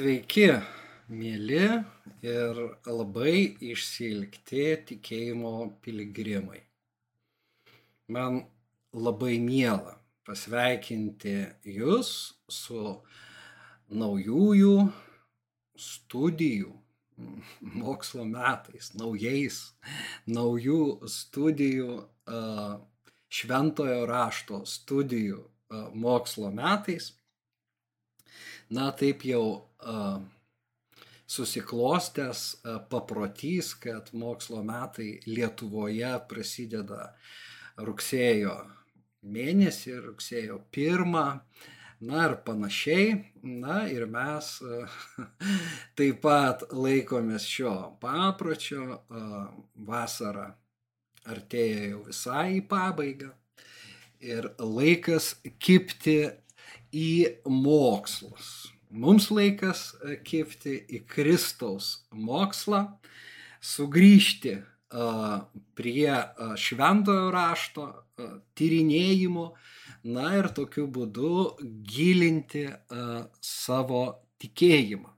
Sveiki, mėly ir labai išsilgti tikėjimo piligrimai. Man labai miela pasveikinti Jūs su naujųjų studijų mokslo metais, naujais, naujų studijų, šventojo rašto studijų mokslo metais na taip jau a, susiklostęs a, paprotys, kad mokslo metai Lietuvoje prasideda rugsėjo mėnesį, rugsėjo pirmą. Na ir panašiai. Na ir mes taip pat laikomės šio papročio. Vasara artėja jau visai į pabaigą. Ir laikas kipti į mokslus. Mums laikas e, kipti į Kristaus mokslą, sugrįžti prie šventojo rašto tyrinėjimo, na ir tokiu būdu gilinti savo tikėjimą.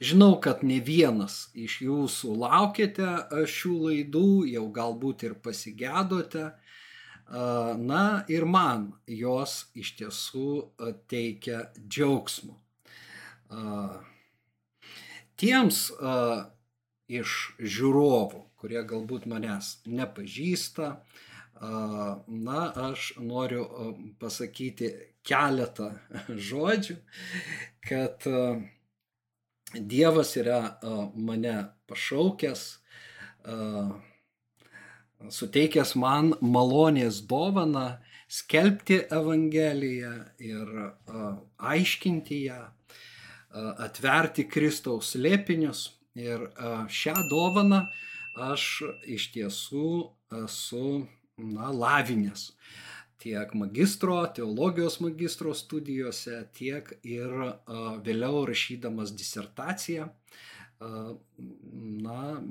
Žinau, kad ne vienas iš jūsų laukėte šių laidų, jau galbūt ir pasigėdote, Na ir man jos iš tiesų teikia džiaugsmo. Tiems iš žiūrovų, kurie galbūt manęs nepažįsta, na, aš noriu pasakyti keletą žodžių, kad Dievas yra mane pašaukęs suteikęs man malonės dovaną skelbti Evangeliją ir aiškinti ją, atverti Kristaus lėpinius. Ir šią dovaną aš iš tiesų esu na, lavinęs tiek magistro, teologijos magistro studijose, tiek ir vėliau rašydamas disertaciją na,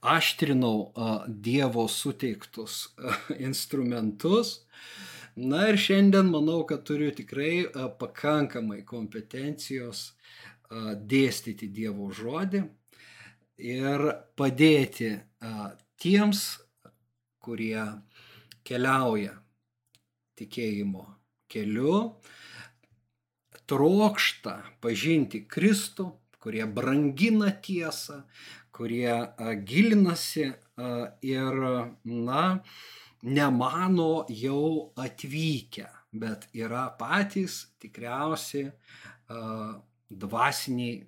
aštrinau Dievo suteiktus instrumentus. Na ir šiandien manau, kad turiu tikrai pakankamai kompetencijos dėstyti Dievo žodį ir padėti tiems, kurie keliauja tikėjimo keliu, trokšta pažinti Kristų, kurie brangina tiesą, kurie gilinasi ir, na, nemano jau atvykę, bet yra patys tikriausiai dvasiniai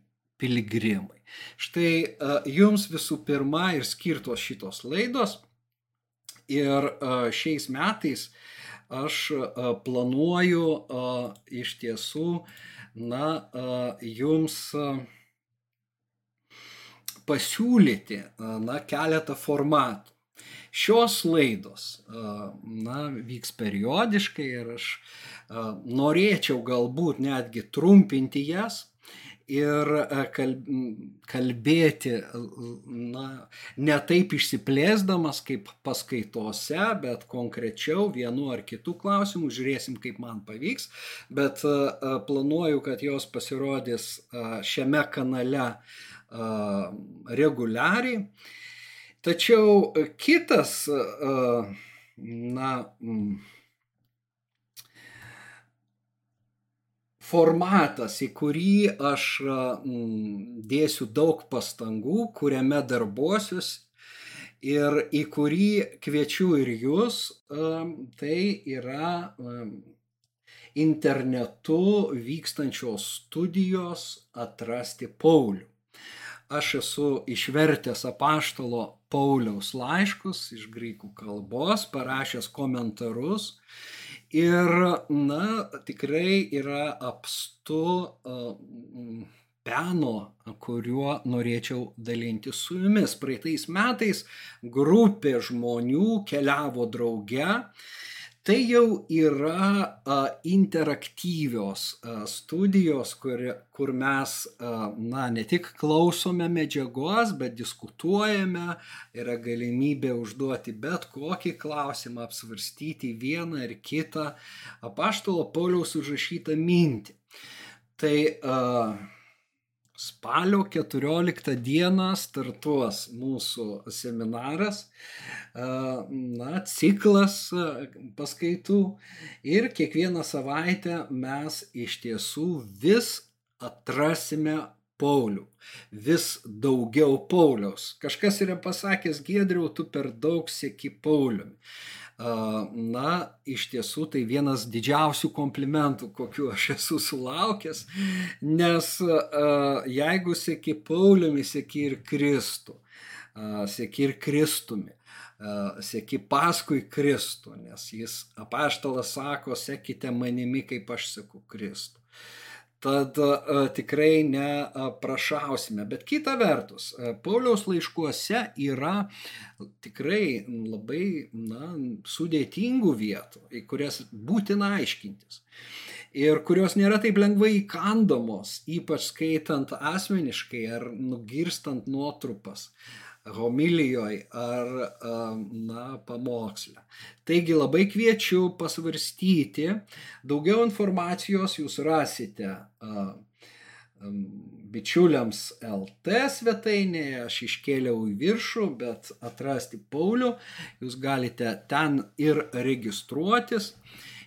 piligrimai. Štai jums visų pirma ir skirtos šitos laidos. Ir šiais metais aš planuoju iš tiesų, na, jums pasiūlyti na, keletą formatų. Šios laidos na, vyks periodiškai ir aš norėčiau galbūt netgi trumpinti jas ir kalbėti, na, ne taip išsiplėsdamas kaip paskaitose, bet konkrečiau vienu ar kitų klausimų, žiūrėsim, kaip man pavyks, bet planuoju, kad jos pasirodys šiame kanale reguliariai. Tačiau kitas, na, formatas, į kurį aš dėsiu daug pastangų, kuriame darbuosius ir į kurį kviečiu ir jūs, tai yra internetu vykstančios studijos atrasti Paulių. Aš esu išvertęs apaštalo Pauliaus laiškus iš graikų kalbos, parašęs komentarus ir, na, tikrai yra apstu peno, kuriuo norėčiau dalinti su jumis. Praeitais metais grupė žmonių keliavo drauge Tai jau yra a, interaktyvios a, studijos, kur, kur mes a, na, ne tik klausome medžiagos, bet diskutuojame, yra galimybė užduoti bet kokį klausimą, apsvarstyti vieną ar kitą apaštalo Pauliaus užrašytą mintį. Tai a, Spalio 14 dieną startuos mūsų seminaras, na, ciklas paskaitų ir kiekvieną savaitę mes iš tiesų vis atrasime Paulių, vis daugiau Pauliaus. Kažkas yra pasakęs, Gedriau, tu per daug sėki Pauliumi na, iš tiesų tai vienas didžiausių komplimentų, kokiu aš esu sulaukęs, nes jeigu sėki Pauliumi, sėki ir Kristų, sėki ir Kristumi, sėki paskui Kristų, nes jis apaštalas sako, sekite manimi, kaip aš seku Kristų. Tad a, tikrai neprašausime. Bet kita vertus, Pauliaus laiškuose yra tikrai labai na, sudėtingų vietų, į kurias būtina aiškintis. Ir kurios nėra taip lengvai įkandamos, ypač skaitant asmeniškai ar nugirstant nuotrupas homilijoje ar na, pamoksle. Taigi labai kviečiu pasvarstyti, daugiau informacijos jūs rasite bičiuliams LT svetainėje, aš iškėliau į viršų, bet atrasti Paulių jūs galite ten ir registruotis.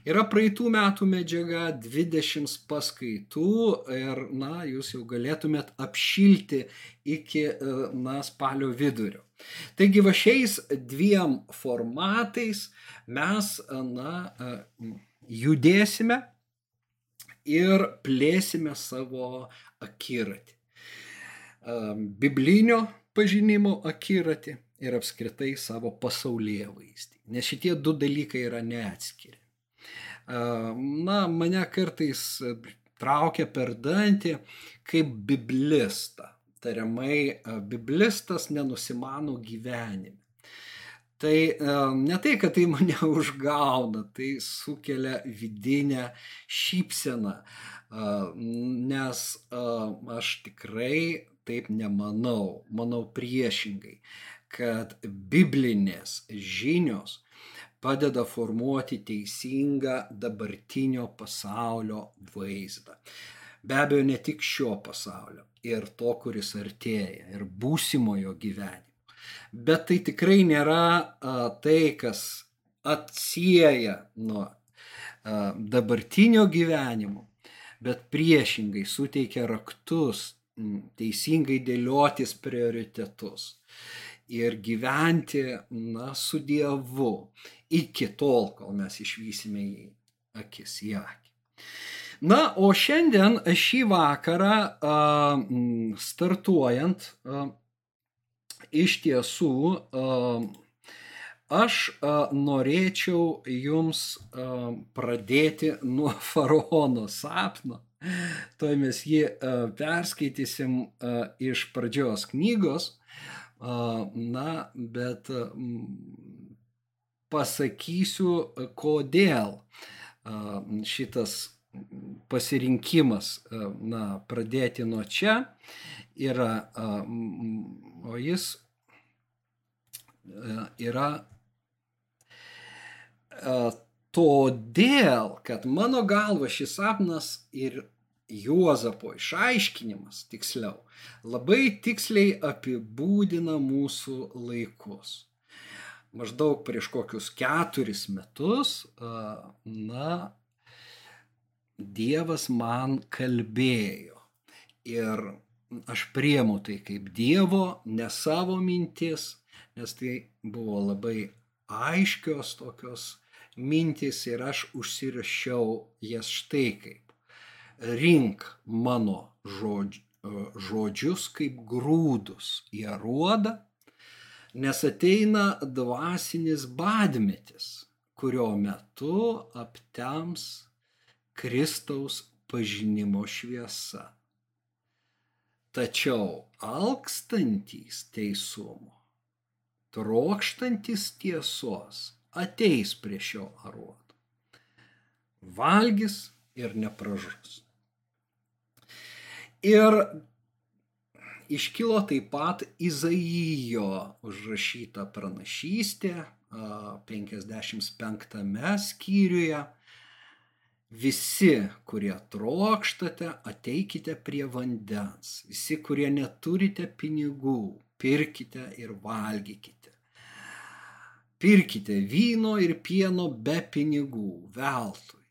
Yra praeitų metų medžiaga, 20 paskaitų ir, na, jūs jau galėtumėt apšilti iki, na, spalio vidurio. Taigi va šiais dviem formatais mes, na, judėsime ir plėsime savo akiratį. Biblinio pažinimo akiratį ir apskritai savo pasaulyje vaizdį. Nes šitie du dalykai yra neatskiri na, mane kartais traukia per dantį kaip biblistą. Tariamai, biblistas nenusimano gyvenime. Tai ne tai, kad tai mane užgauna, tai sukelia vidinę šypseną, nes aš tikrai taip nemanau, manau priešingai, kad biblinės žinios padeda formuoti teisingą dabartinio pasaulio vaizdą. Be abejo, ne tik šio pasaulio, ir to, kuris artėja, ir būsimojo gyvenimo. Bet tai tikrai nėra a, tai, kas atsieja nuo a, dabartinio gyvenimo, bet priešingai suteikia raktus teisingai dėliotis prioritetus ir gyventi na, su Dievu iki tol, kol mes išvysime jį akis į akį. Na, o šiandien šį vakarą startuojant, iš tiesų aš norėčiau jums pradėti nuo faraono sapno. Tuoj mes jį perskaitysim iš pradžios knygos. Na, bet pasakysiu, kodėl šitas pasirinkimas, na, pradėti nuo čia yra, o jis yra todėl, kad mano galva šis sapnas ir Juozapo išaiškinimas, tiksliau, labai tiksliai apibūdina mūsų laikus. Maždaug prieš kokius keturis metus, na, Dievas man kalbėjo. Ir aš priemu tai kaip Dievo, ne savo mintis, nes tai buvo labai aiškios tokios mintis ir aš užsirašiau jas štai kaip. Rink mano žodž, žodžius kaip grūdus į aruodą, nes ateina dvasinis badmetis, kurio metu aptems Kristaus pažinimo šviesa. Tačiau alkstantys teisumo, trokštantis tiesos ateis prie šio aruodo. Valgys ir nepražus. Ir iškilo taip pat Izaijo užrašyta pranašystė 55 skyriuje Visi, kurie trokštate, ateikite prie vandens. Visi, kurie neturite pinigų, pirkite ir valgykite. Pirkite vyno ir pieno be pinigų, veltui.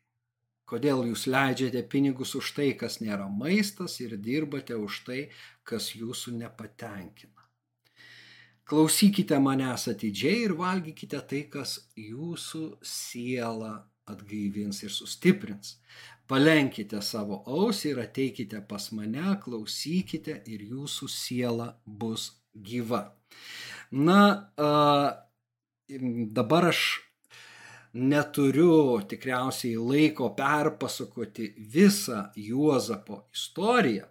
Kodėl jūs leidžiate pinigus už tai, kas nėra maistas ir dirbate už tai, kas jūsų nepatenkina. Klausykite manęs atidžiai ir valgykite tai, kas jūsų sielą atgaivins ir sustiprins. Palenkite savo ausį ir ateikite pas mane, klausykite ir jūsų siela bus gyva. Na, dabar aš neturiu tikriausiai laiko perpasakoti visą Juozapo istoriją.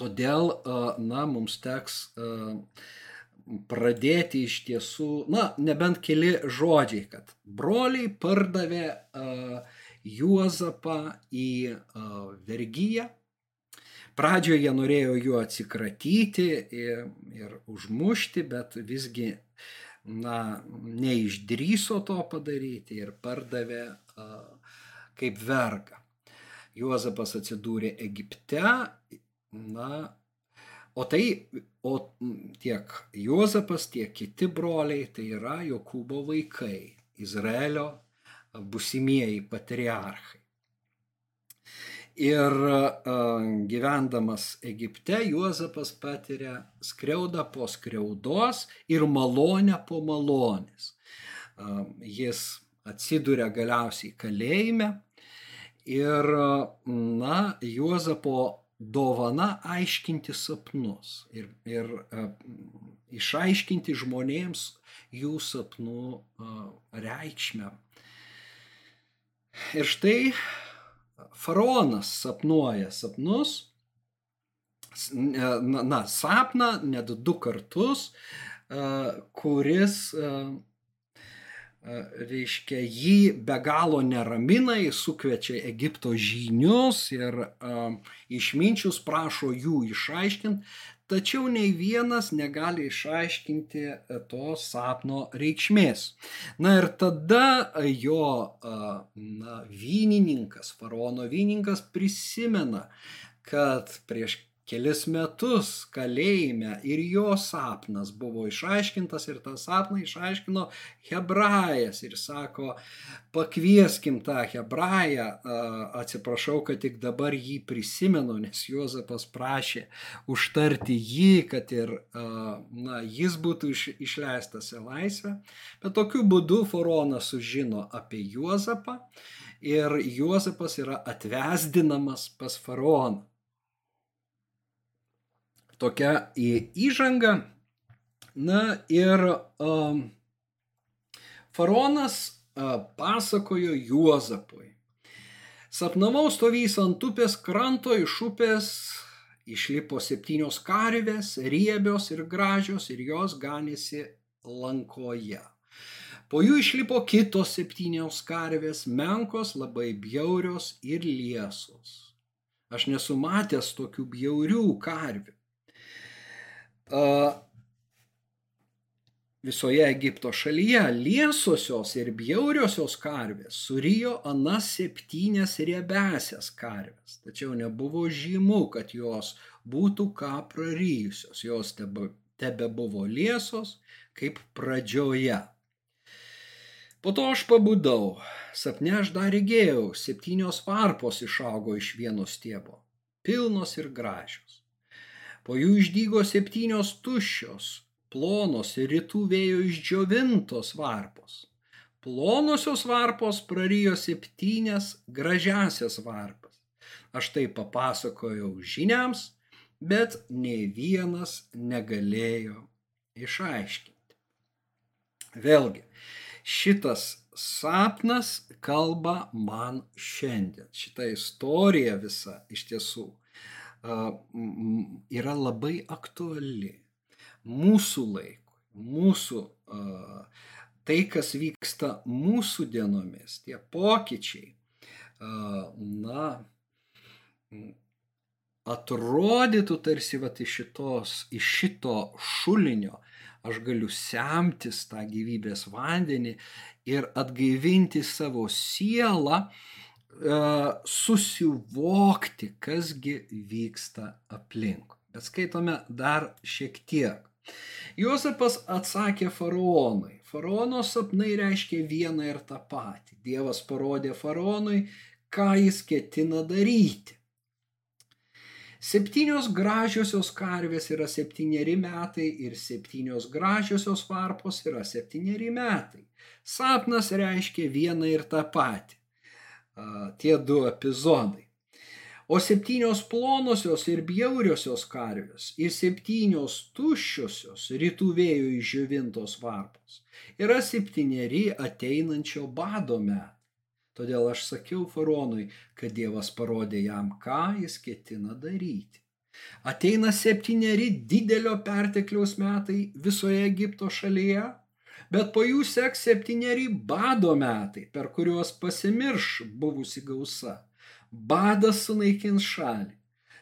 Todėl, na, mums teks pradėti iš tiesų, na, nebent keli žodžiai, kad broliai pardavė Juozapą į vergyją. Pradžioje jie norėjo juo atsikratyti ir, ir užmušti, bet visgi, na, neišdryso to padaryti ir pardavė kaip vergą. Juozapas atsidūrė Egipte, na, O tai, o tiek Juozapas, tiek kiti broliai, tai yra Jokūbo vaikai, Izraelio busimieji patriarchai. Ir gyvendamas Egipte Juozapas patiria skriaudą po skriaudos ir malonę po malonės. Jis atsiduria galiausiai kalėjime ir, na, Juozapo dovana aiškinti sapnus ir, ir e, išaiškinti žmonėms jų sapnų e, reikšmę. Ir štai faraonas sapnuoja sapnus, na, na sapną net du kartus, e, kuris reiškia, jį be galo neramina, jis sukviečia Egipto žynius ir uh, išminčius prašo jų išaiškinti, tačiau nei vienas negali išaiškinti to sapno reikšmės. Na ir tada jo uh, na, vynininkas, faraono vynininkas prisimena, kad prieš kelis metus kalėjime ir jo sapnas buvo išaiškintas ir tą sapną išaiškino hebrajas ir sako, pakvieskim tą hebrają, atsiprašau, kad tik dabar jį prisimenu, nes Juozapas prašė užtarti jį, kad ir na, jis būtų iš, išleistas į laisvę, bet tokiu būdu faraonas sužino apie Juozapą ir Juozapas yra atvesdinamas pas faraoną tokia įžanga. Na ir um, faraonas uh, pasakojo Juozapui. Sapnavau stovys ant upės kranto iš upės, išlipo septynios karvės, riebios ir gražios ir jos ganėsi lankoje. Po jų išlipo kitos septynios karvės, menkos, labai bjaurios ir liesos. Aš nesu matęs tokių bjaurių karvių. Visoje Egipto šalyje liesosios ir bjauriosios karvės surijo anas septynias riebesias karvės, tačiau nebuvo žymu, kad jos būtų ką praryjusios, jos tebe, tebe buvo liesos kaip pradžioje. Po to aš pabudau, sapne aš dar regėjau, septynios varpos išaugo iš vieno stiebo, pilnos ir gražios. Po jų išdygo septynios tuščios, plonos ir rytų vėjo išdžiovintos varpos. Plonosios varpos prarijo septynias gražiasias varpas. Aš tai papasakojau žiniams, bet nei vienas negalėjo išaiškinti. Vėlgi, šitas sapnas kalba man šiandien. Šita istorija visa iš tiesų yra labai aktuali mūsų laikui, mūsų tai, kas vyksta mūsų dienomis, tie pokyčiai, na, atrodytų tarsi vat, iš, šitos, iš šito šulinio aš galiu semtis tą gyvybės vandenį ir atgaivinti savo sielą, susivokti, kasgi vyksta aplink. Bet skaitome dar šiek tiek. Jozapas atsakė faraonui. Faraono sapnai reiškia vieną ir tą patį. Dievas parodė faraonui, ką jis ketina daryti. Septynios gražiosios karvės yra septyneri metai ir septynios gražiosios varpos yra septyneri metai. Sapnas reiškia vieną ir tą patį. Tie du epizodai. O septynios plonosios ir bjauriosios karvės ir septynios tuščiosios rytų vėjų išžiovintos varpos yra septyneri ateinančio bado metai. Todėl aš sakiau faraonui, kad Dievas parodė jam, ką jis ketina daryti. Ateina septyneri didelio pertekliaus metai visoje Egipto šalyje, bet po jų seks septyneri bado metai, per kuriuos pasimirš buvusi gausa badas sunaikins šalį.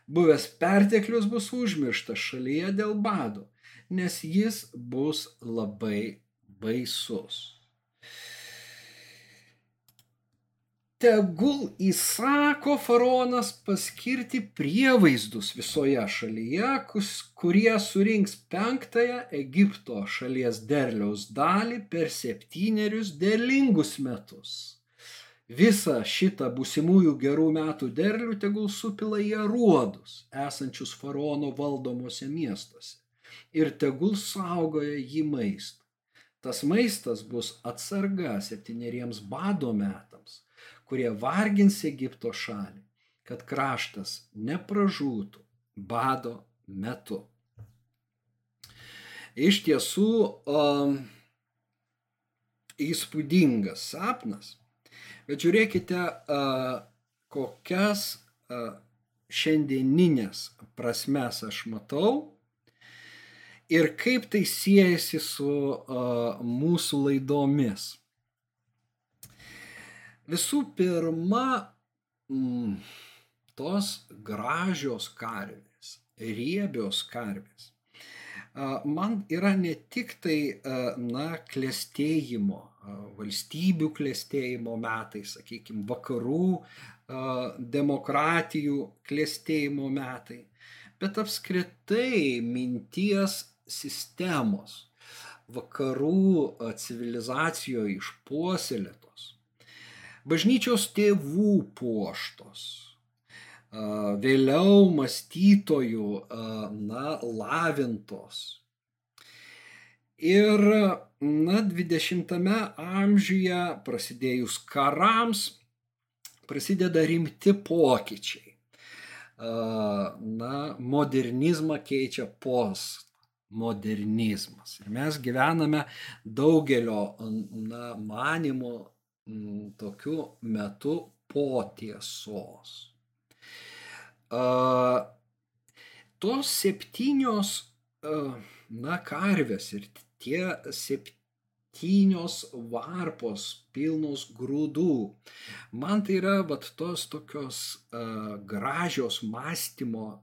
Buvęs perteklius bus užmirštas šalyje dėl bado, nes jis bus labai baisus. Tegul įsako faraonas paskirti prievaizdus visoje šalyje, kurie surinks penktąją Egipto šalies derliaus dalį per septynerius derlingus metus visą šitą būsimųjų gerų metų derlių tegul supila į aruodus, esančius faraono valdomose miestuose, ir tegul saugoja jį maistą. Tas maistas bus atsarga septyneriems bado metams, kurie vargins Egipto šalį, kad kraštas nepražūtų bado metu. Iš tiesų, um, įspūdingas sapnas Bet žiūrėkite, kokias šiandieninės prasmes aš matau ir kaip tai siejasi su mūsų laidomis. Visų pirma, tos gražios karvės, riebios karvės man yra ne tik tai, na, klėstėjimo, valstybių klėstėjimo metai, sakykime, vakarų demokratijų klėstėjimo metai, bet apskritai minties sistemos vakarų civilizacijoje išpuoselėtos, bažnyčios tėvų puoštos, vėliau mąstytojų, na, lavintos. Ir, na, 20-ame amžiuje prasidėjus karams prasideda rimti pokyčiai. Na, modernizmą keičia postmodernizmas. Ir mes gyvename daugelio, na, manimų tokiu metu po tiesos tos septynios, na, karvės ir tie septynios varpos pilnos grūdų. Man tai yra, vat, tos tokios gražios mąstymo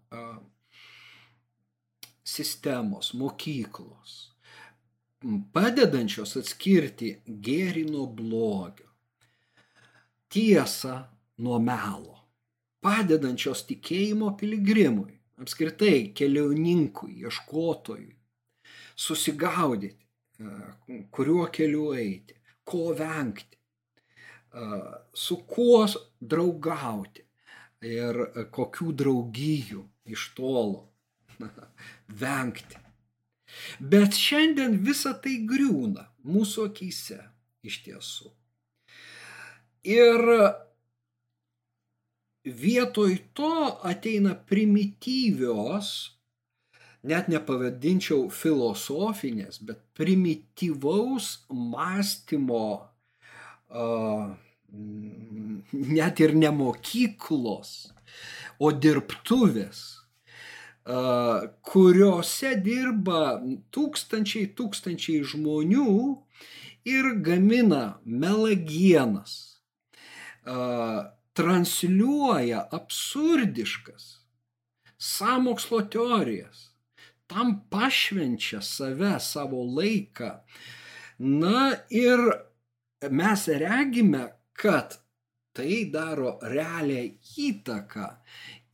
sistemos, mokyklos. padedančios atskirti gėrį nuo blogio, tiesą nuo melo, padedančios tikėjimo piligrimui, apskritai keliauninkui, ieškotojui, susigaudyti, kuriuo keliu eiti, ko vengti, su kuo draugauti ir kokių draugijų iš tolo vengti. Bet šiandien visa tai griūna mūsų akise iš tiesų. Ir vietoj to ateina primityvios, net nepavadinčiau filosofinės, bet primityvaus mąstymo, net ir ne mokyklos, o dirbtuvės, kuriuose dirba tūkstančiai, tūkstančiai žmonių ir gamina melagienas, transliuoja absurdiškas samokslo teorijas, tam pašvenčia save, savo laiką. Na ir mes regime, kad tai daro realią įtaką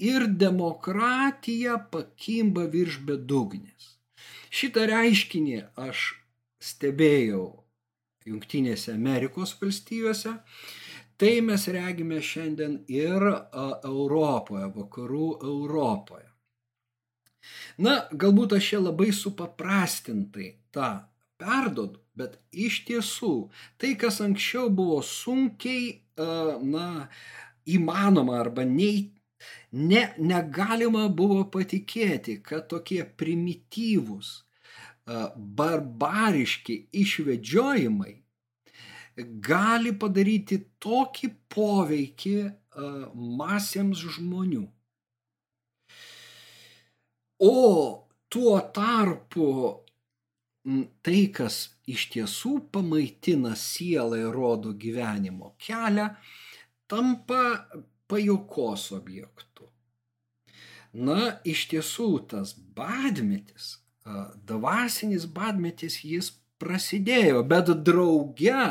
ir demokratija pakimba virš bedugnės. Šitą reiškinį aš stebėjau Junktinėse Amerikos valstijose, tai mes regime šiandien ir Europoje, vakarų Europoje. Na, galbūt aš čia labai supaprastintai tą perdodu, bet iš tiesų tai, kas anksčiau buvo sunkiai, na, įmanoma arba nei, ne, negalima buvo patikėti, kad tokie primityvūs, barbariški išvedžiojimai gali padaryti tokį poveikį masėms žmonių. O tuo tarpu tai, kas iš tiesų pamaitina sielą ir rodo gyvenimo kelią, tampa pajokos objektu. Na, iš tiesų tas badmetis, dvasinis badmetis, jis prasidėjo, bet drauge,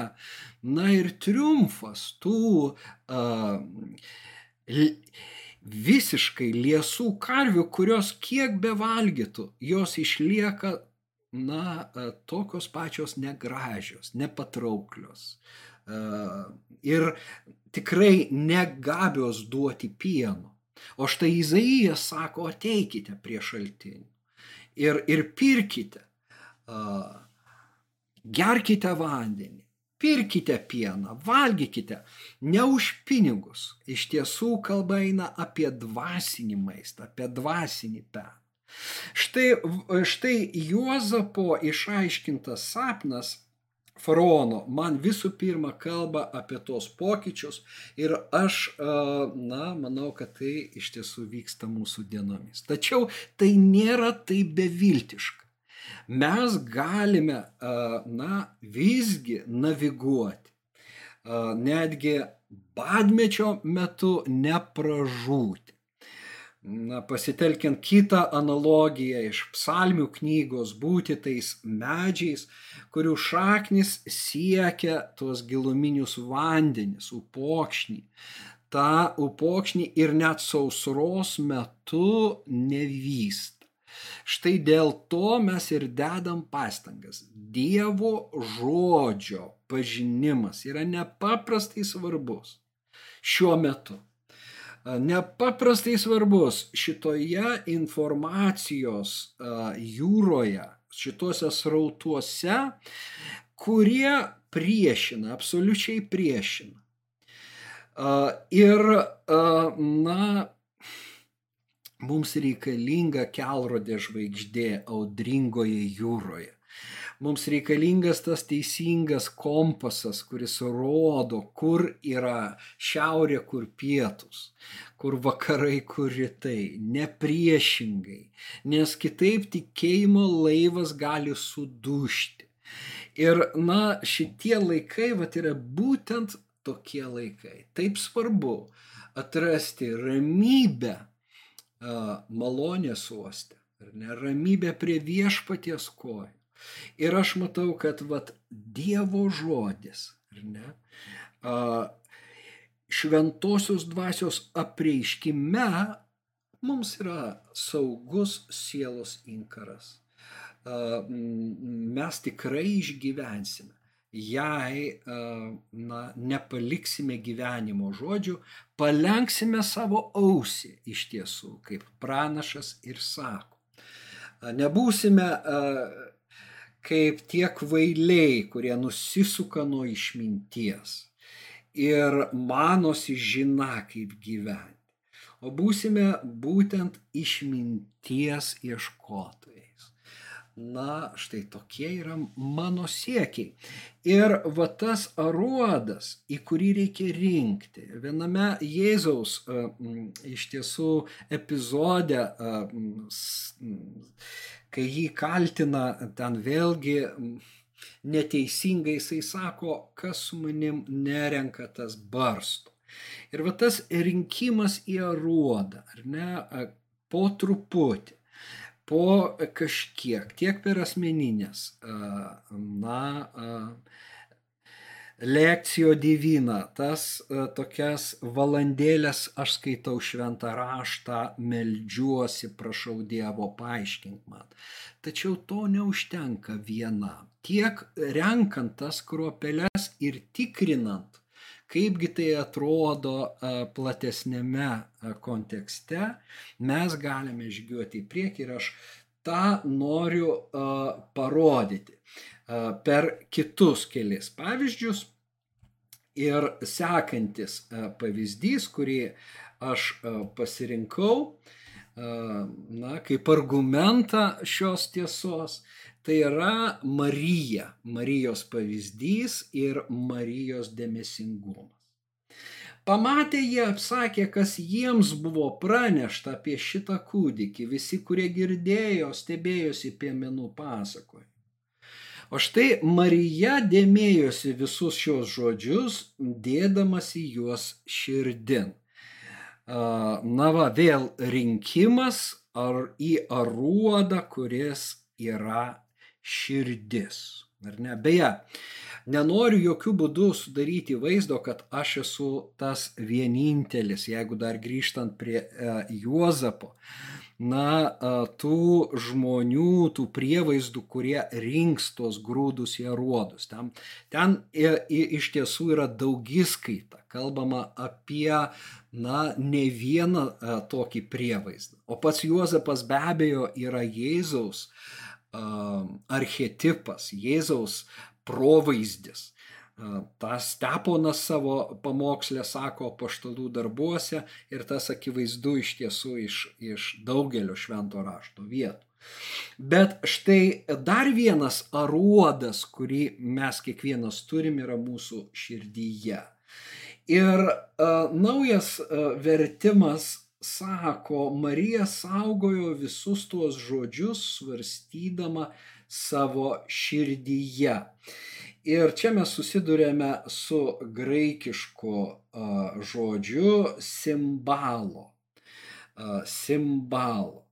na ir triumfas tų uh, visiškai liesų karvių, kurios kiek bevalgytų, jos išlieka, na, tokios pačios negražios, nepatrauklios. E, ir tikrai negabios duoti pieno. O štai Izaijas sako, ateikite prie šaltinių ir, ir pirkite, e, gerkite vandenį, pirkite pieną, valgykite, ne už pinigus. Iš tiesų kalba eina apie dvasinį maistą, apie dvasinį peną. Štai, štai Juozapo išaiškintas sapnas faraono man visų pirma kalba apie tos pokyčius ir aš, na, manau, kad tai iš tiesų vyksta mūsų dienomis. Tačiau tai nėra taip beviltiška mes galime, na, visgi naviguoti, netgi badmečio metu nepražūti. Na, pasitelkiant kitą analogiją iš psalmių knygos, būti tais medžiais, kurių šaknis siekia tuos giluminius vandenis, upokšnį. Ta upokšnį ir net sausros metu nevyst. Štai dėl to mes ir dedam pastangas. Dievo žodžio pažinimas yra nepaprastai svarbus šiuo metu. Nepaprastai svarbus šitoje informacijos jūroje, šituose srautuose, kurie priešina, absoliučiai priešina. Ir, na, Mums reikalinga kelrodė žvaigždė audringoje jūroje. Mums reikalingas tas teisingas kompasas, kuris rodo, kur yra šiaurė, kur pietus, kur vakarai, kur rytai, ne priešingai, nes kitaip tikėjimo laivas gali sudušti. Ir, na, šitie laikai, va, yra būtent tokie laikai. Taip svarbu atrasti ramybę malonės uoste, ar ne, ramybė prie viešpaties kojų. Ir aš matau, kad vat, Dievo žodis, ar ne, a, šventosios dvasios apreiškime mums yra saugus sielos inkaras. A, mes tikrai išgyvensime jei na, nepaliksime gyvenimo žodžių, palenksime savo ausį iš tiesų, kaip pranašas ir sako. Nebūsime kaip tie kvailiai, kurie nusisuka nuo išminties ir manosi žina, kaip gyventi, o būsime būtent išminties ieškotojai. Na, štai tokie yra mano siekiai. Ir va tas aruodas, į kurį reikia rinkti. Viename Jėzaus iš tiesų epizode, kai jį kaltina ten vėlgi neteisingai, jisai sako, kas su manim nerenka tas barstų. Ir va tas rinkimas į aruodą, ar ne, po truputį po kažkiek, tiek per asmeninės, na, lekcijo divina, tas tokias valandėlės aš skaitau šventą raštą, meldžiuosi, prašau Dievo, paaiškink man. Tačiau to neužtenka viena. Tiek renkant tas kruopeles ir tikrinant, kaipgi tai atrodo platesnėme kontekste, mes galime žygiuoti į priekį ir aš tą noriu parodyti per kitus kelis pavyzdžius. Ir sekantis pavyzdys, kurį aš pasirinkau, na, kaip argumentą šios tiesos, Tai yra Marija, Marijos pavyzdys ir Marijos dėmesingumas. Pamatę jie apsakė, kas jiems buvo pranešta apie šitą kūdikį, visi, kurie girdėjo, stebėjosi piemenų pasakojimu. O štai Marija dėmėjosi visus šios žodžius, dėdamasi juos širdin. Na va, vėl rinkimas ar į aruodą, kuris yra širdis. Ar ne? Beje, nenoriu jokių būdų sudaryti vaizdo, kad aš esu tas vienintelis, jeigu dar grįžtant prie e, Juozapo, na, e, tų žmonių, tų prievaizdų, kurie rinks tos grūdus į aruodus. Ten, ten e, iš tiesų yra daugiskaita, kalbama apie, na, ne vieną e, tokį prievaizdą. O pats Juozapas be abejo yra Jėzaus archetipas, Jėzaus provaizdis. Tas Steponas savo pamokslę sako paštalų darbuose ir tas akivaizdu iš tiesų iš, iš daugelio švento rašto vietų. Bet štai dar vienas aruodas, kurį mes kiekvienas turim, yra mūsų širdyje. Ir uh, naujas uh, vertimas sako, Marija saugojo visus tuos žodžius, svarstydama savo širdyje. Ir čia mes susidurėme su graikišku uh, žodžiu simbalo. Uh, simbalo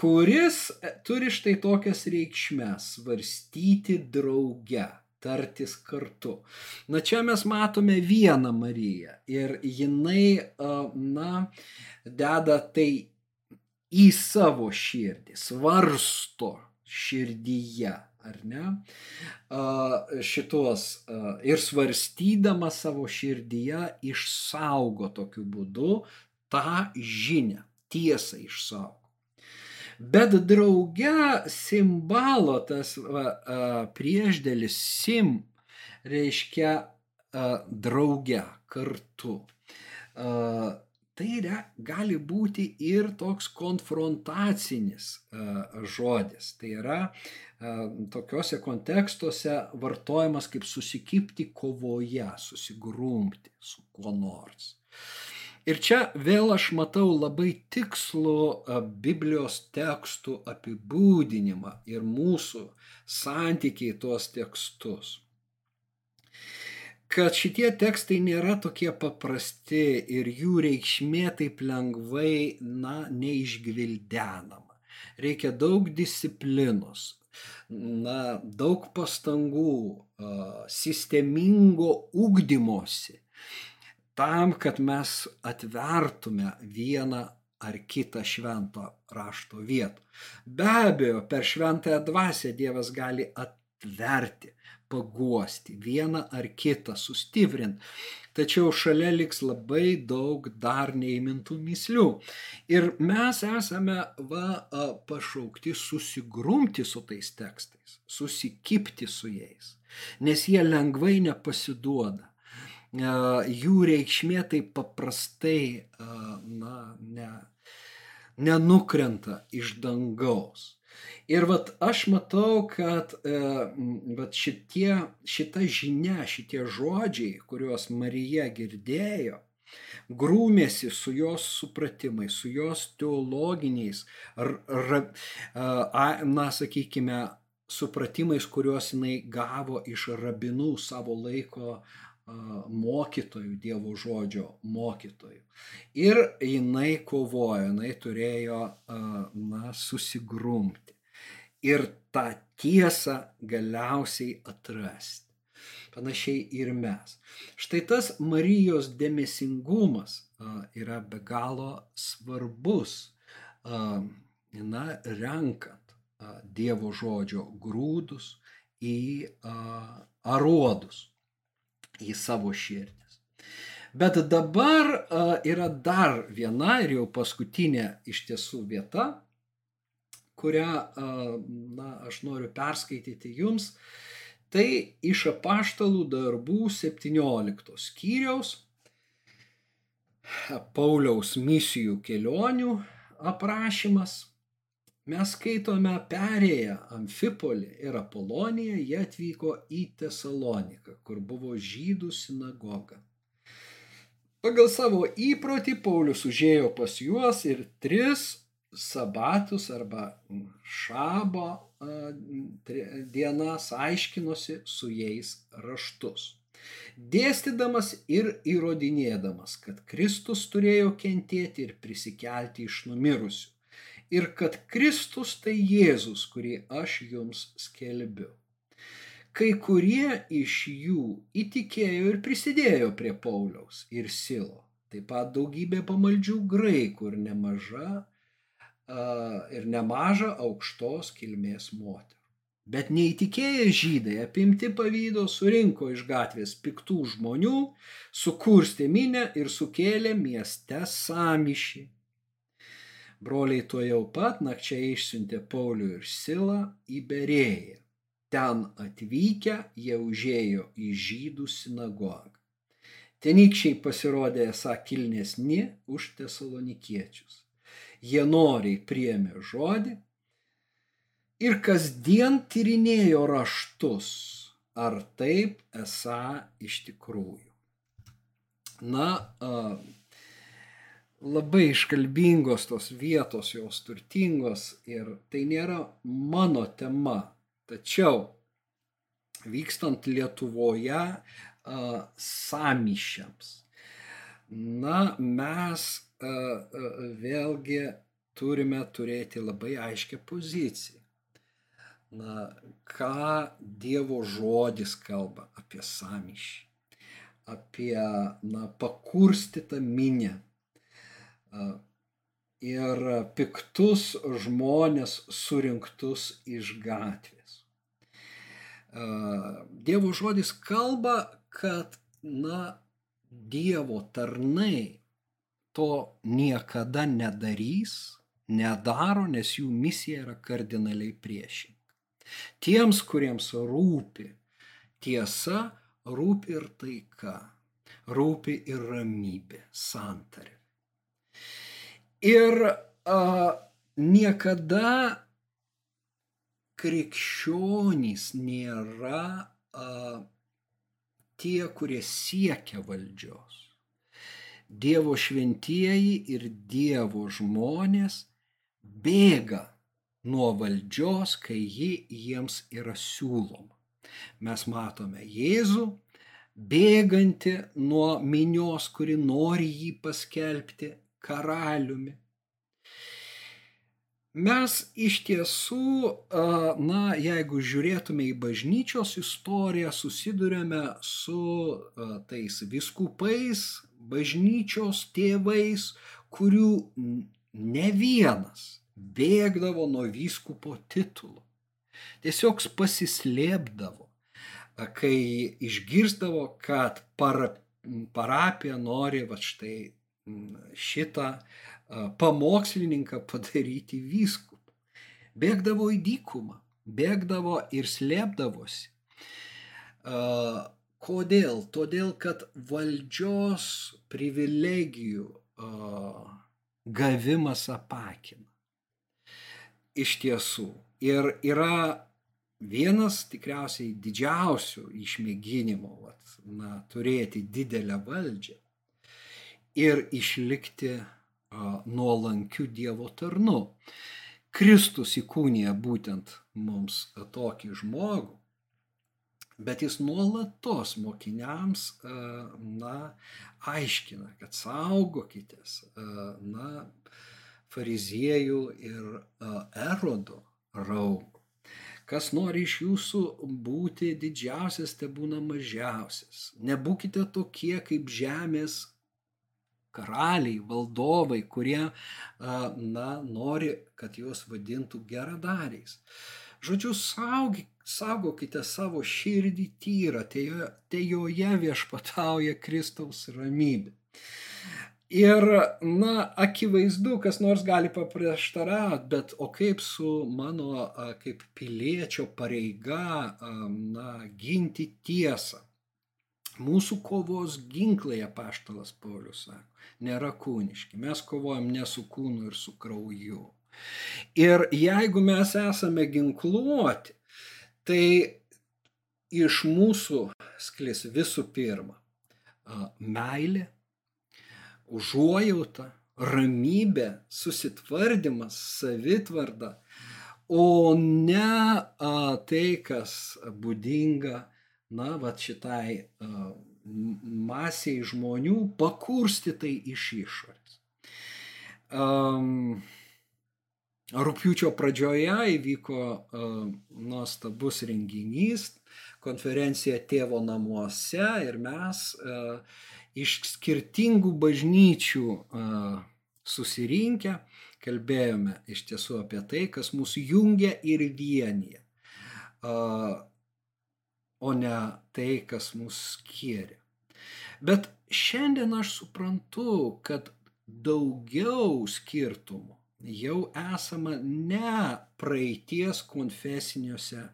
kuris turi štai tokias reikšmes - svarstyti drauge tartis kartu. Na čia mes matome vieną Mariją ir jinai, na, deda tai į savo širdį, svarsto širdyje, ar ne, šitos ir svarstydama savo širdyje išsaugo tokiu būdu tą žinę, tiesą išsaugo. Bet drauge simbalo tas va, priešdėlis sim reiškia drauge, kartu. Tai re, gali būti ir toks konfrontacinis žodis. Tai yra tokiuose kontekstuose vartojamas kaip susikipti kovoje, susigrumti su kuo nors. Ir čia vėl aš matau labai tikslų Biblijos tekstų apibūdinimą ir mūsų santykiai tuos tekstus. Kad šitie tekstai nėra tokie paprasti ir jų reikšmė taip lengvai, na, neišgvildenama. Reikia daug disciplinos, na, daug pastangų, sistemingo ugdymosi tam, kad mes atvertume vieną ar kitą švento rašto vietą. Be abejo, per šventąją dvasę Dievas gali atverti, paguosti vieną ar kitą, sustiprinti. Tačiau šalia liks labai daug dar neįmintų mislių. Ir mes esame va, pašaukti susigrumti su tais tekstais, susikipti su jais, nes jie lengvai nepasiduoda jų reikšmė taip paprastai na, ne, nenukrenta iš dangaus. Ir vat aš matau, kad e, vat šitie, šita žinia, šitie žodžiai, kuriuos Marija girdėjo, grūmėsi su jos supratimais, su jos teologiniais, ar, ar, na, sakykime, supratimais, kuriuos jinai gavo iš rabinų savo laiko mokytojų, Dievo žodžio mokytojų. Ir jinai kovojo, jinai turėjo, na, susigrumti. Ir tą tiesą galiausiai atrasti. Panašiai ir mes. Štai tas Marijos dėmesingumas yra be galo svarbus, na, renkant Dievo žodžio grūdus į aruodus į savo širdis. Bet dabar yra dar viena ir jau paskutinė iš tiesų vieta, kurią na, aš noriu perskaityti jums. Tai iš apaštalų darbų 17 skyriaus Pauliaus misijų kelionių aprašymas Mes skaitome perėję Amfipolį ir Apoloniją, jie atvyko į Tesaloniką, kur buvo žydų sinagoga. Pagal savo įprotį Paulius užėjo pas juos ir tris sabatus arba šabo dienas aiškinosi su jais raštus. Dėstydamas ir įrodinėdamas, kad Kristus turėjo kentėti ir prisikelti iš numirusių ir kad Kristus tai Jėzus, kurį aš jums skelbiu. Kai kurie iš jų įtikėjo ir prisidėjo prie Pauliaus ir Silo, taip pat daugybė pamaldžių graikų ir nemaža, ir nemaža aukštos kilmės moterų. Bet neįtikėję žydai apimti pavydo surinko iš gatvės piktų žmonių, sukurstė minę ir sukėlė mieste samišį Broliai tuo jau pat nakčia išsiuntė Paulių ir Silą į Berėją. Ten atvykę jie užėjo į žydų sinagogą. Tenykščiai pasirodė esą kilnesni už tesalonikiečius. Jie noriai priemė žodį ir kasdien tyrinėjo raštus, ar taip esą iš tikrųjų. Na, labai iškalbingos tos vietos, jos turtingos ir tai nėra mano tema. Tačiau vykstant Lietuvoje samišiams, na, mes vėlgi turime turėti labai aiškę poziciją. Na, ką Dievo žodis kalba apie samišį, apie, na, pakurstytą minę, ir piktus žmonės surinktus iš gatvės. Dievo žodis kalba, kad, na, Dievo tarnai to niekada nedarys, nedaro, nes jų misija yra kardinaliai priešinga. Tiems, kuriems rūpi tiesa, rūpi ir taika, rūpi ir ramybė, santarė. Ir a, niekada krikščionys nėra a, tie, kurie siekia valdžios. Dievo šventieji ir Dievo žmonės bėga nuo valdžios, kai ji jiems yra siūloma. Mes matome Jėzų bėganti nuo minios, kuri nori jį paskelbti karaliumi. Mes iš tiesų, na, jeigu žiūrėtume į bažnyčios istoriją, susidurėme su tais viskupais, bažnyčios tėvais, kurių ne vienas bėgdavo nuo vyskupo titulo. Tiesiog pasislėpdavo, kai išgirstavo, kad para, parapija nori va štai šitą pamokslininką padaryti vyskupą. Bėgdavo į dykumą, bėgdavo ir slėpdavosi. Kodėl? Todėl, kad valdžios privilegijų gavimas apakina. Iš tiesų. Ir yra vienas tikriausiai didžiausių išmėginimų vat, na, turėti didelę valdžią ir išlikti nuolankiu Dievo tarnu. Kristus įkūnija būtent mums tokį žmogų, bet jis nuolatos mokiniams, na, aiškina, kad saugokitės, na, fariziejų ir erodo raugų. Kas nori iš jūsų būti didžiausias, te būna mažiausias. Nebūkite tokie kaip žemės karaliai, valdovai, kurie, na, nori, kad juos vadintų geradariais. Žodžiu, saugi, saugokite savo širdį tyrą, te, te joje viešpatauja Kristaus ramybė. Ir, na, akivaizdu, kas nors gali paprieštarauti, bet o kaip su mano kaip piliečio pareiga, na, ginti tiesą. Mūsų kovos ginklai, apaštalas Paulius sako, nėra kūniški. Mes kovojam ne su kūnu ir su krauju. Ir jeigu mes esame ginkluoti, tai iš mūsų sklis visų pirma meilė, užuojauta, ramybė, susitvardymas, savitvarda, o ne a, tai, kas būdinga na, va šitai masiai žmonių pakurstytai iš išorės. Um, Rūpiučio pradžioje įvyko uh, nuostabus renginys, konferencija tėvo namuose ir mes uh, iš skirtingų bažnyčių uh, susirinkę kalbėjome iš tiesų apie tai, kas mūsų jungia ir vienyje. Uh, o ne tai, kas mus skiria. Bet šiandien aš suprantu, kad daugiau skirtumų jau esama ne praeities konfesiniuose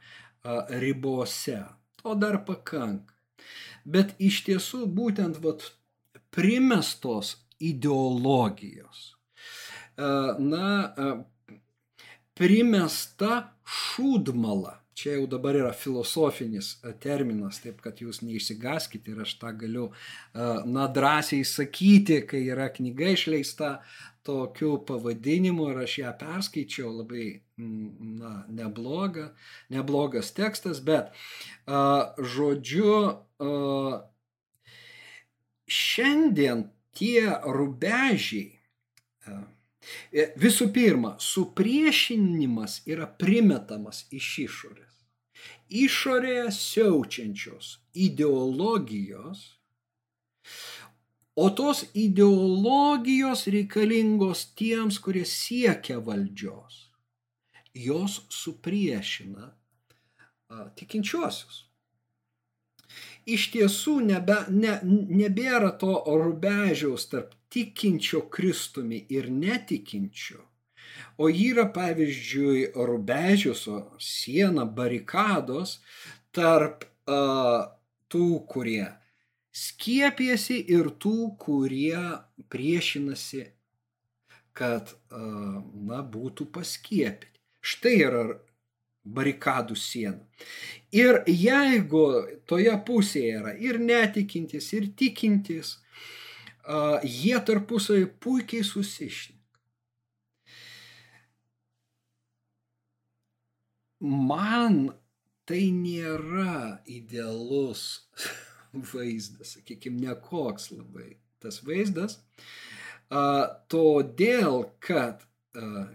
ribose, to dar pakanka. Bet iš tiesų būtent vat, primestos ideologijos. Na, primesta šūdmala čia jau dabar yra filosofinis e, terminas, taip kad jūs neišsigaskite ir aš tą galiu, e, na, drąsiai sakyti, kai yra knyga išleista tokiu pavadinimu ir aš ją perskaičiau, labai, na, nebloga, neblogas tekstas, bet e, žodžiu, šiandien tie rubežiai, Visų pirma, supriešinimas yra primetamas iš išorės išorėje siaučiančios ideologijos, o tos ideologijos reikalingos tiems, kurie siekia valdžios. Jos supriešina a, tikinčiuosius. Iš tiesų nebe, ne, nebėra to rubežiaus tarp tikinčio Kristumi ir netikinčio O yra pavyzdžiui rubežius, siena, barikados tarp uh, tų, kurie skiepėsi ir tų, kurie priešinasi, kad uh, na, būtų paskiepyti. Štai yra barikadų siena. Ir jeigu toje pusėje yra ir netikintis, ir tikintis, uh, jie tarpusai puikiai susišneka. Man tai nėra idealus vaizdas, sakykime, nekoks labai tas vaizdas, a, todėl kad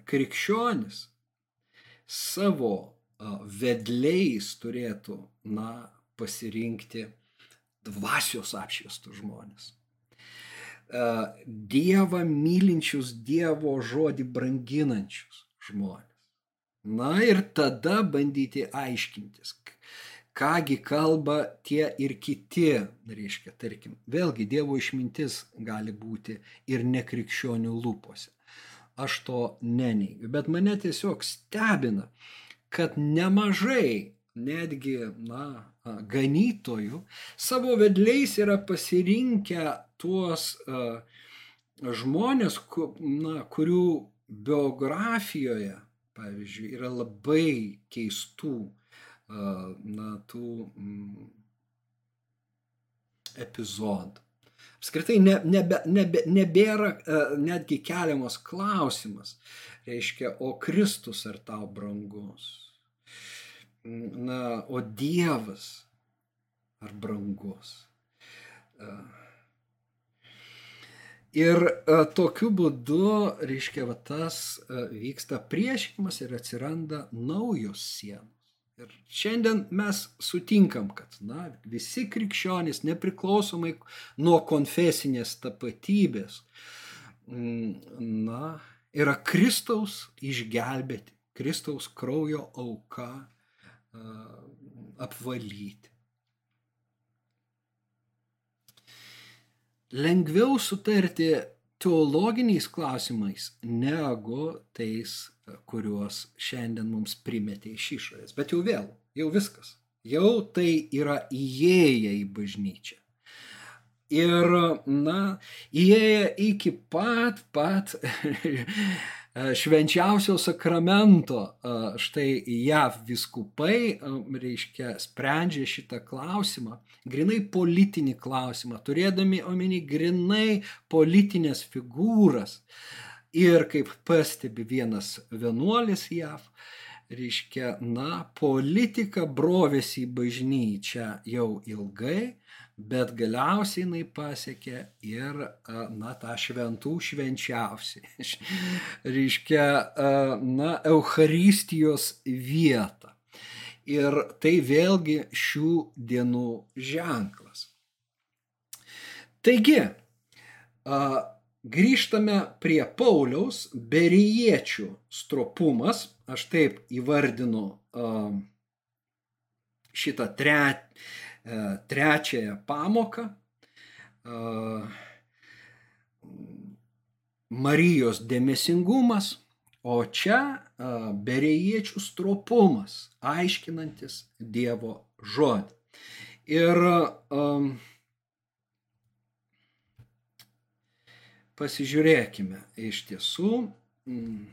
krikščionis savo vedliais turėtų, na, pasirinkti dvasios apšviestus žmonės. Dievą mylinčius, Dievo žodį branginančius žmonės. Na ir tada bandyti aiškintis, kągi kalba tie ir kiti, reiškia, tarkim, vėlgi Dievo išmintis gali būti ir nekrikščionių lūpose. Aš to neneigiu, bet mane tiesiog stebina, kad nemažai netgi, na, ganytojų savo vedliais yra pasirinkę tuos uh, žmonės, ku, na, kurių biografijoje, pavyzdžiui, yra labai keistų, uh, na, tų mm, epizodų. Apskritai ne, nebe, nebe, nebėra uh, netgi keliamas klausimas, reiškia, o Kristus ar tau brangus? na, o Dievas ar brangus. Ir tokiu būdu, reiškia, va, tas vyksta priešimas ir atsiranda naujos sienos. Ir šiandien mes sutinkam, kad na, visi krikščionys, nepriklausomai nuo konfesinės tapatybės, na, yra Kristaus išgelbėti, Kristaus kraujo auka apvalyti. Lengviau sutarti teologiniais klausimais negu tais, kuriuos šiandien mums primetė iš išorės. Bet jau vėl, jau viskas. Jau tai yra įėję į bažnyčią. Ir, na, įėję iki pat, pat švenčiausio sakramento e, štai JAV viskupai, e, reiškia, sprendžia šitą klausimą, grinai politinį klausimą, turėdami omeny grinai politinės figūras. Ir kaip pastebi vienas vienuolis JAV, reiškia, na, politika brovėsi į bažnyčią jau ilgai, bet galiausiai jinai pasiekė ir, na, tą šventų švenčiausiai. Reiškia, na, Eucharistijos vietą. Ir tai vėlgi šių dienų ženklas. Taigi, grįžtame prie Pauliaus, beriečių stropumas, aš taip įvardinu šitą trečią E, trečiąją pamoką. Marijos dėmesingumas, o čia berėjiečių stropumas, aiškinantis Dievo žodį. Ir um, pasižiūrėkime, iš tiesų, mm,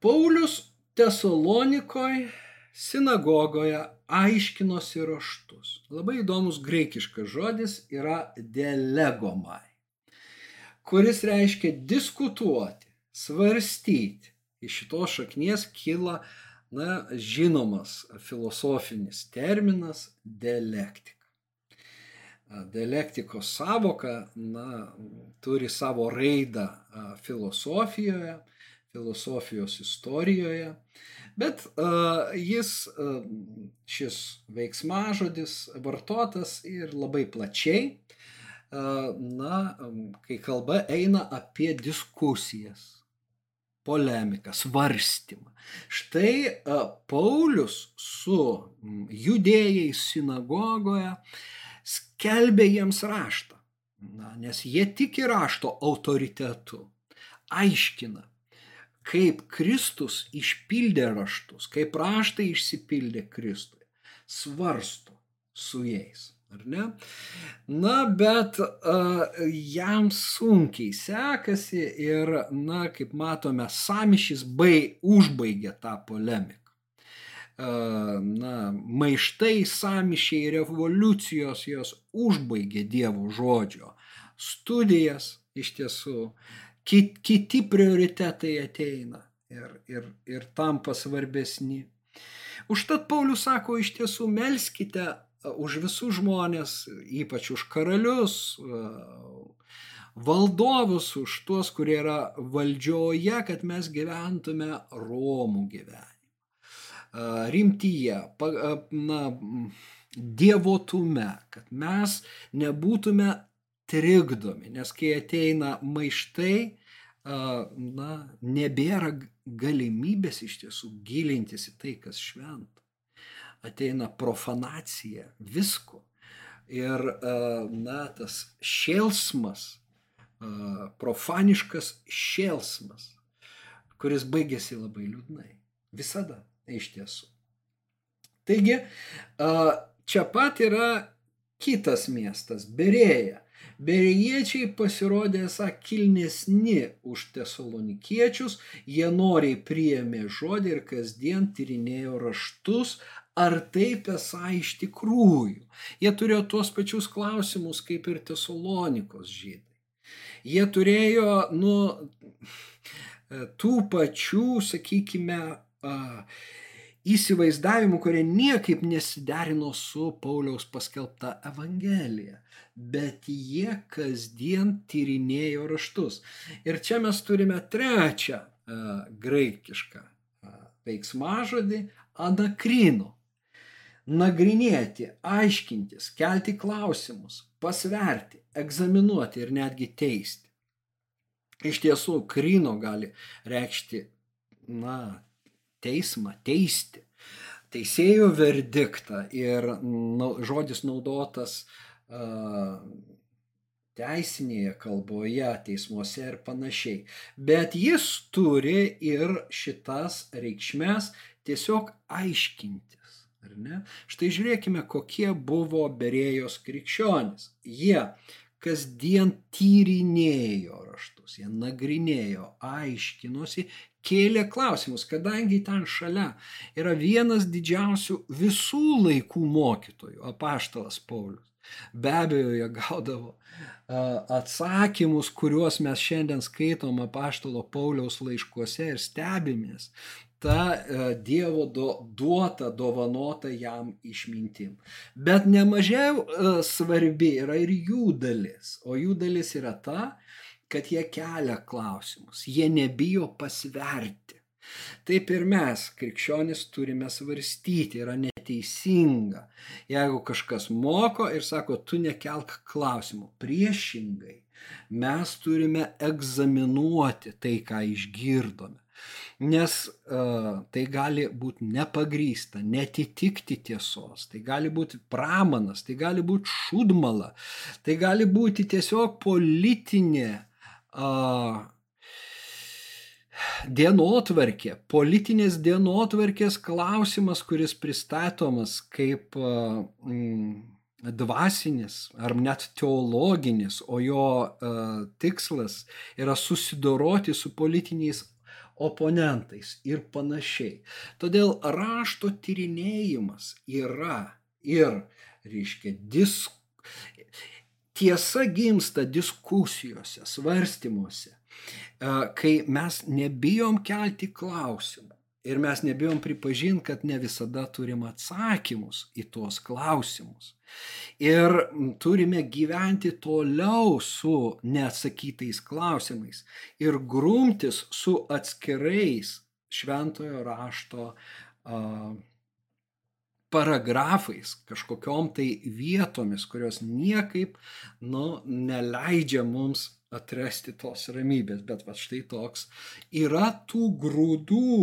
Paulius Tesalonikoje sinagogoje aiškinosi raštus. Labai įdomus graikiškas žodis yra delegomai, kuris reiškia diskutuoti, svarstyti. Iš šitos šaknies kyla na, žinomas filosofinis terminas dialektika. Dialektikos savoka na, turi savo raidą filosofijoje, filosofijos istorijoje Bet uh, jis, uh, šis veiksmažodis vartotas ir labai plačiai, uh, na, kai kalba eina apie diskusijas, polemiką, svarstymą. Štai uh, Paulius su judėjais sinagogoje skelbė jiems raštą, na, nes jie tiki rašto autoritetu, aiškina, kaip Kristus išpildė raštus, kaip raštai išsipildė Kristui, svarsto su jais. Ar ne? Na, bet uh, jam sunkiai sekasi ir, na, kaip matome, samišys bai užbaigė tą polemiką. Na, maištai, samišiai, revoliucijos jos užbaigė Dievo žodžio studijas iš tiesų kit, kiti prioritetai ateina ir, ir, ir tampa svarbesni. Užtat Paulius sako, iš tiesų melskite už visus žmonės, ypač už karalius, valdovus, už tuos, kurie yra valdžioje, kad mes gyventume Romų gyvenimą. Rimtyje, na, dievotume, kad mes nebūtume trikdomi, nes kai ateina maištai, na, nebėra galimybės iš tiesų gilintis į tai, kas šventa. Ateina profanacija visko. Ir, na, tas šėlsmas, profaniškas šėlsmas, kuris baigėsi labai liūdnai. Visada, iš tiesų. Taigi, čia pat yra kitas miestas - Berėja. Berėjiečiai pasirodė esą kilnesni už tesalonikiečius, jie noriai priėmė žodį ir kasdien tyrinėjo raštus, ar taip esą iš tikrųjų. Jie turėjo tuos pačius klausimus kaip ir tesalonikos žydai. Jie turėjo, nu, tų pačių, sakykime, įsivaizdavimų, kurie niekaip nesiderino su Pauliaus paskelbta Evangelija, bet jie kasdien tyrinėjo raštus. Ir čia mes turime trečią graikišką veiksmažodį anakrino. Nagrinėti, aiškintis, kelti klausimus, pasverti, egzaminuoti ir netgi teisti. Iš tiesų, krino gali reikšti, na, teismą, teisti, teisėjo verdiktą ir na, žodis naudotas uh, teisinėje kalboje, teismuose ir panašiai. Bet jis turi ir šitas reikšmės tiesiog aiškintis. Štai žiūrėkime, kokie buvo berėjos krikščionis. Jie kasdien tyrinėjo raštus, jie nagrinėjo, aiškinosi kėlė klausimus, kadangi ten šalia yra vienas didžiausių visų laikų mokytojų, apaštalas Paulius. Be abejo, jie gaudavo atsakymus, kuriuos mes šiandien skaitom apaštalo Pauliaus laiškuose ir stebimės ta Dievo do, duota, dovanota jam išmintim. Bet nemažiau svarbi yra ir jų dalis, o jų dalis yra ta, kad jie kelia klausimus, jie nebijo pasverti. Taip ir mes, krikščionys, turime svarstyti, yra neteisinga, jeigu kažkas moko ir sako, tu nekelk klausimų. Priešingai, mes turime egzaminuoti tai, ką išgirdome. Nes uh, tai gali būti nepagrysta, netitikti tiesos, tai gali būti pramanas, tai gali būti šudmala, tai gali būti tiesiog politinė dienotvarkė, politinės dienotvarkės klausimas, kuris pristatomas kaip mm, dvasinis ar net teologinis, o jo uh, tikslas yra susidoroti su politiniais oponentais ir panašiai. Todėl rašto tyrinėjimas yra ir, reiškia, diskusija tiesa gimsta diskusijose, svarstymuose, kai mes nebijom kelti klausimų. Ir mes nebijom pripažinti, kad ne visada turim atsakymus į tuos klausimus. Ir turime gyventi toliau su neatsakytais klausimais ir grumtis su atskirais šventojo rašto uh, paragrafais, kažkokiom tai vietomis, kurios niekaip nu, neleidžia mums atrasti tos ramybės. Bet va štai toks yra tų grūdų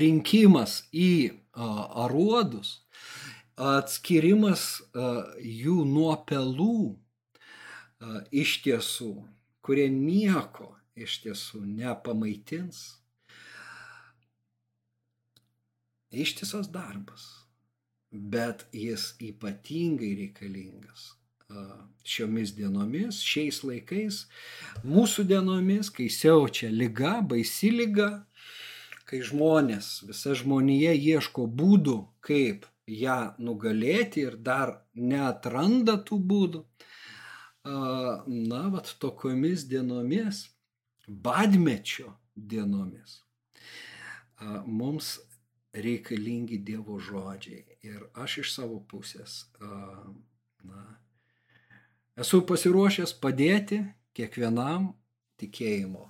rinkimas į aruodus, atskirimas jų nuo pelų iš tiesų, kurie nieko iš tiesų nepamaitins ištisas darbas, bet jis ypatingai reikalingas šiomis dienomis, šiais laikais, mūsų dienomis, kai siaučia lyga, baisi lyga, kai žmonės, visa žmonija ieško būdų, kaip ją nugalėti ir dar neatranda tų būdų. Na, vat tokiomis dienomis, badmečio dienomis, mums reikalingi Dievo žodžiai. Ir aš iš savo pusės, na, Esu pasiruošęs padėti kiekvienam tikėjimo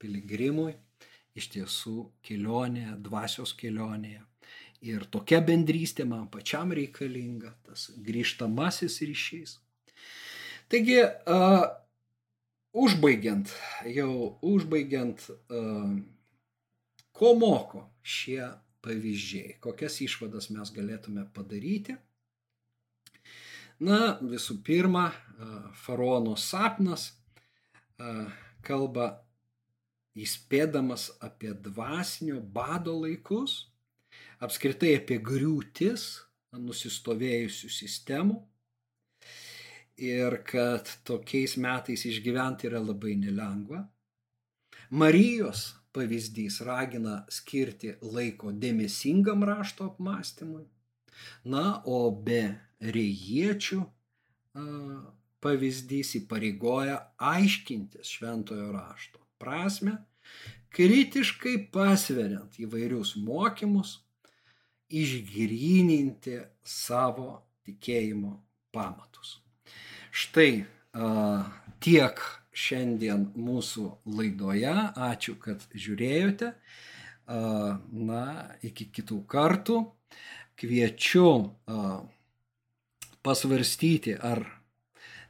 piligrimui iš tiesų kelionėje, dvasios kelionėje. Ir tokia bendrystė man pačiam reikalinga, tas grįžtamasis ryšys. Taigi, uh, užbaigiant, jau užbaigiant, uh, ko moko šie pavyzdžiai, kokias išvadas mes galėtume padaryti. Na, visų pirma, faraono sapnas kalba įspėdamas apie dvasinio bado laikus, apskritai apie griūtis nusistovėjusių sistemų ir kad tokiais metais išgyventi yra labai nelengva. Marijos pavyzdys ragina skirti laiko dėmesingam rašto apmąstymui. Na, o be rejiečių pavyzdys įpareigoja aiškintis šventojo rašto prasme, kritiškai pasveriant įvairius mokymus, išgryninti savo tikėjimo pamatus. Štai tiek šiandien mūsų laidoje. Ačiū, kad žiūrėjote. Na, iki kitų kartų. Kviečiu pasvarstyti, ar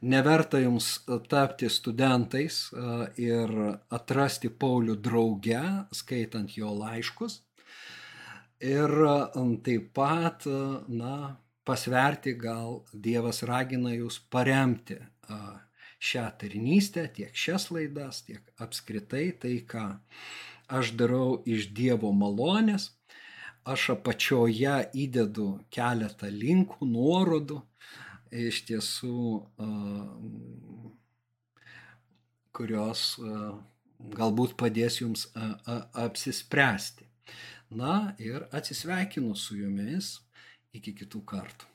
neverta jums tapti studentais ir atrasti Paulių drauge, skaitant jo laiškus. Ir taip pat, na, pasverti, gal Dievas ragina jūs paremti šią tarnystę, tiek šias laidas, tiek apskritai tai, ką aš darau iš Dievo malonės. Aš apačioje įdedu keletą linkų, nuorodų, iš tiesų, kurios galbūt padės jums apsispręsti. Na ir atsisveikinu su jumis iki kitų kartų.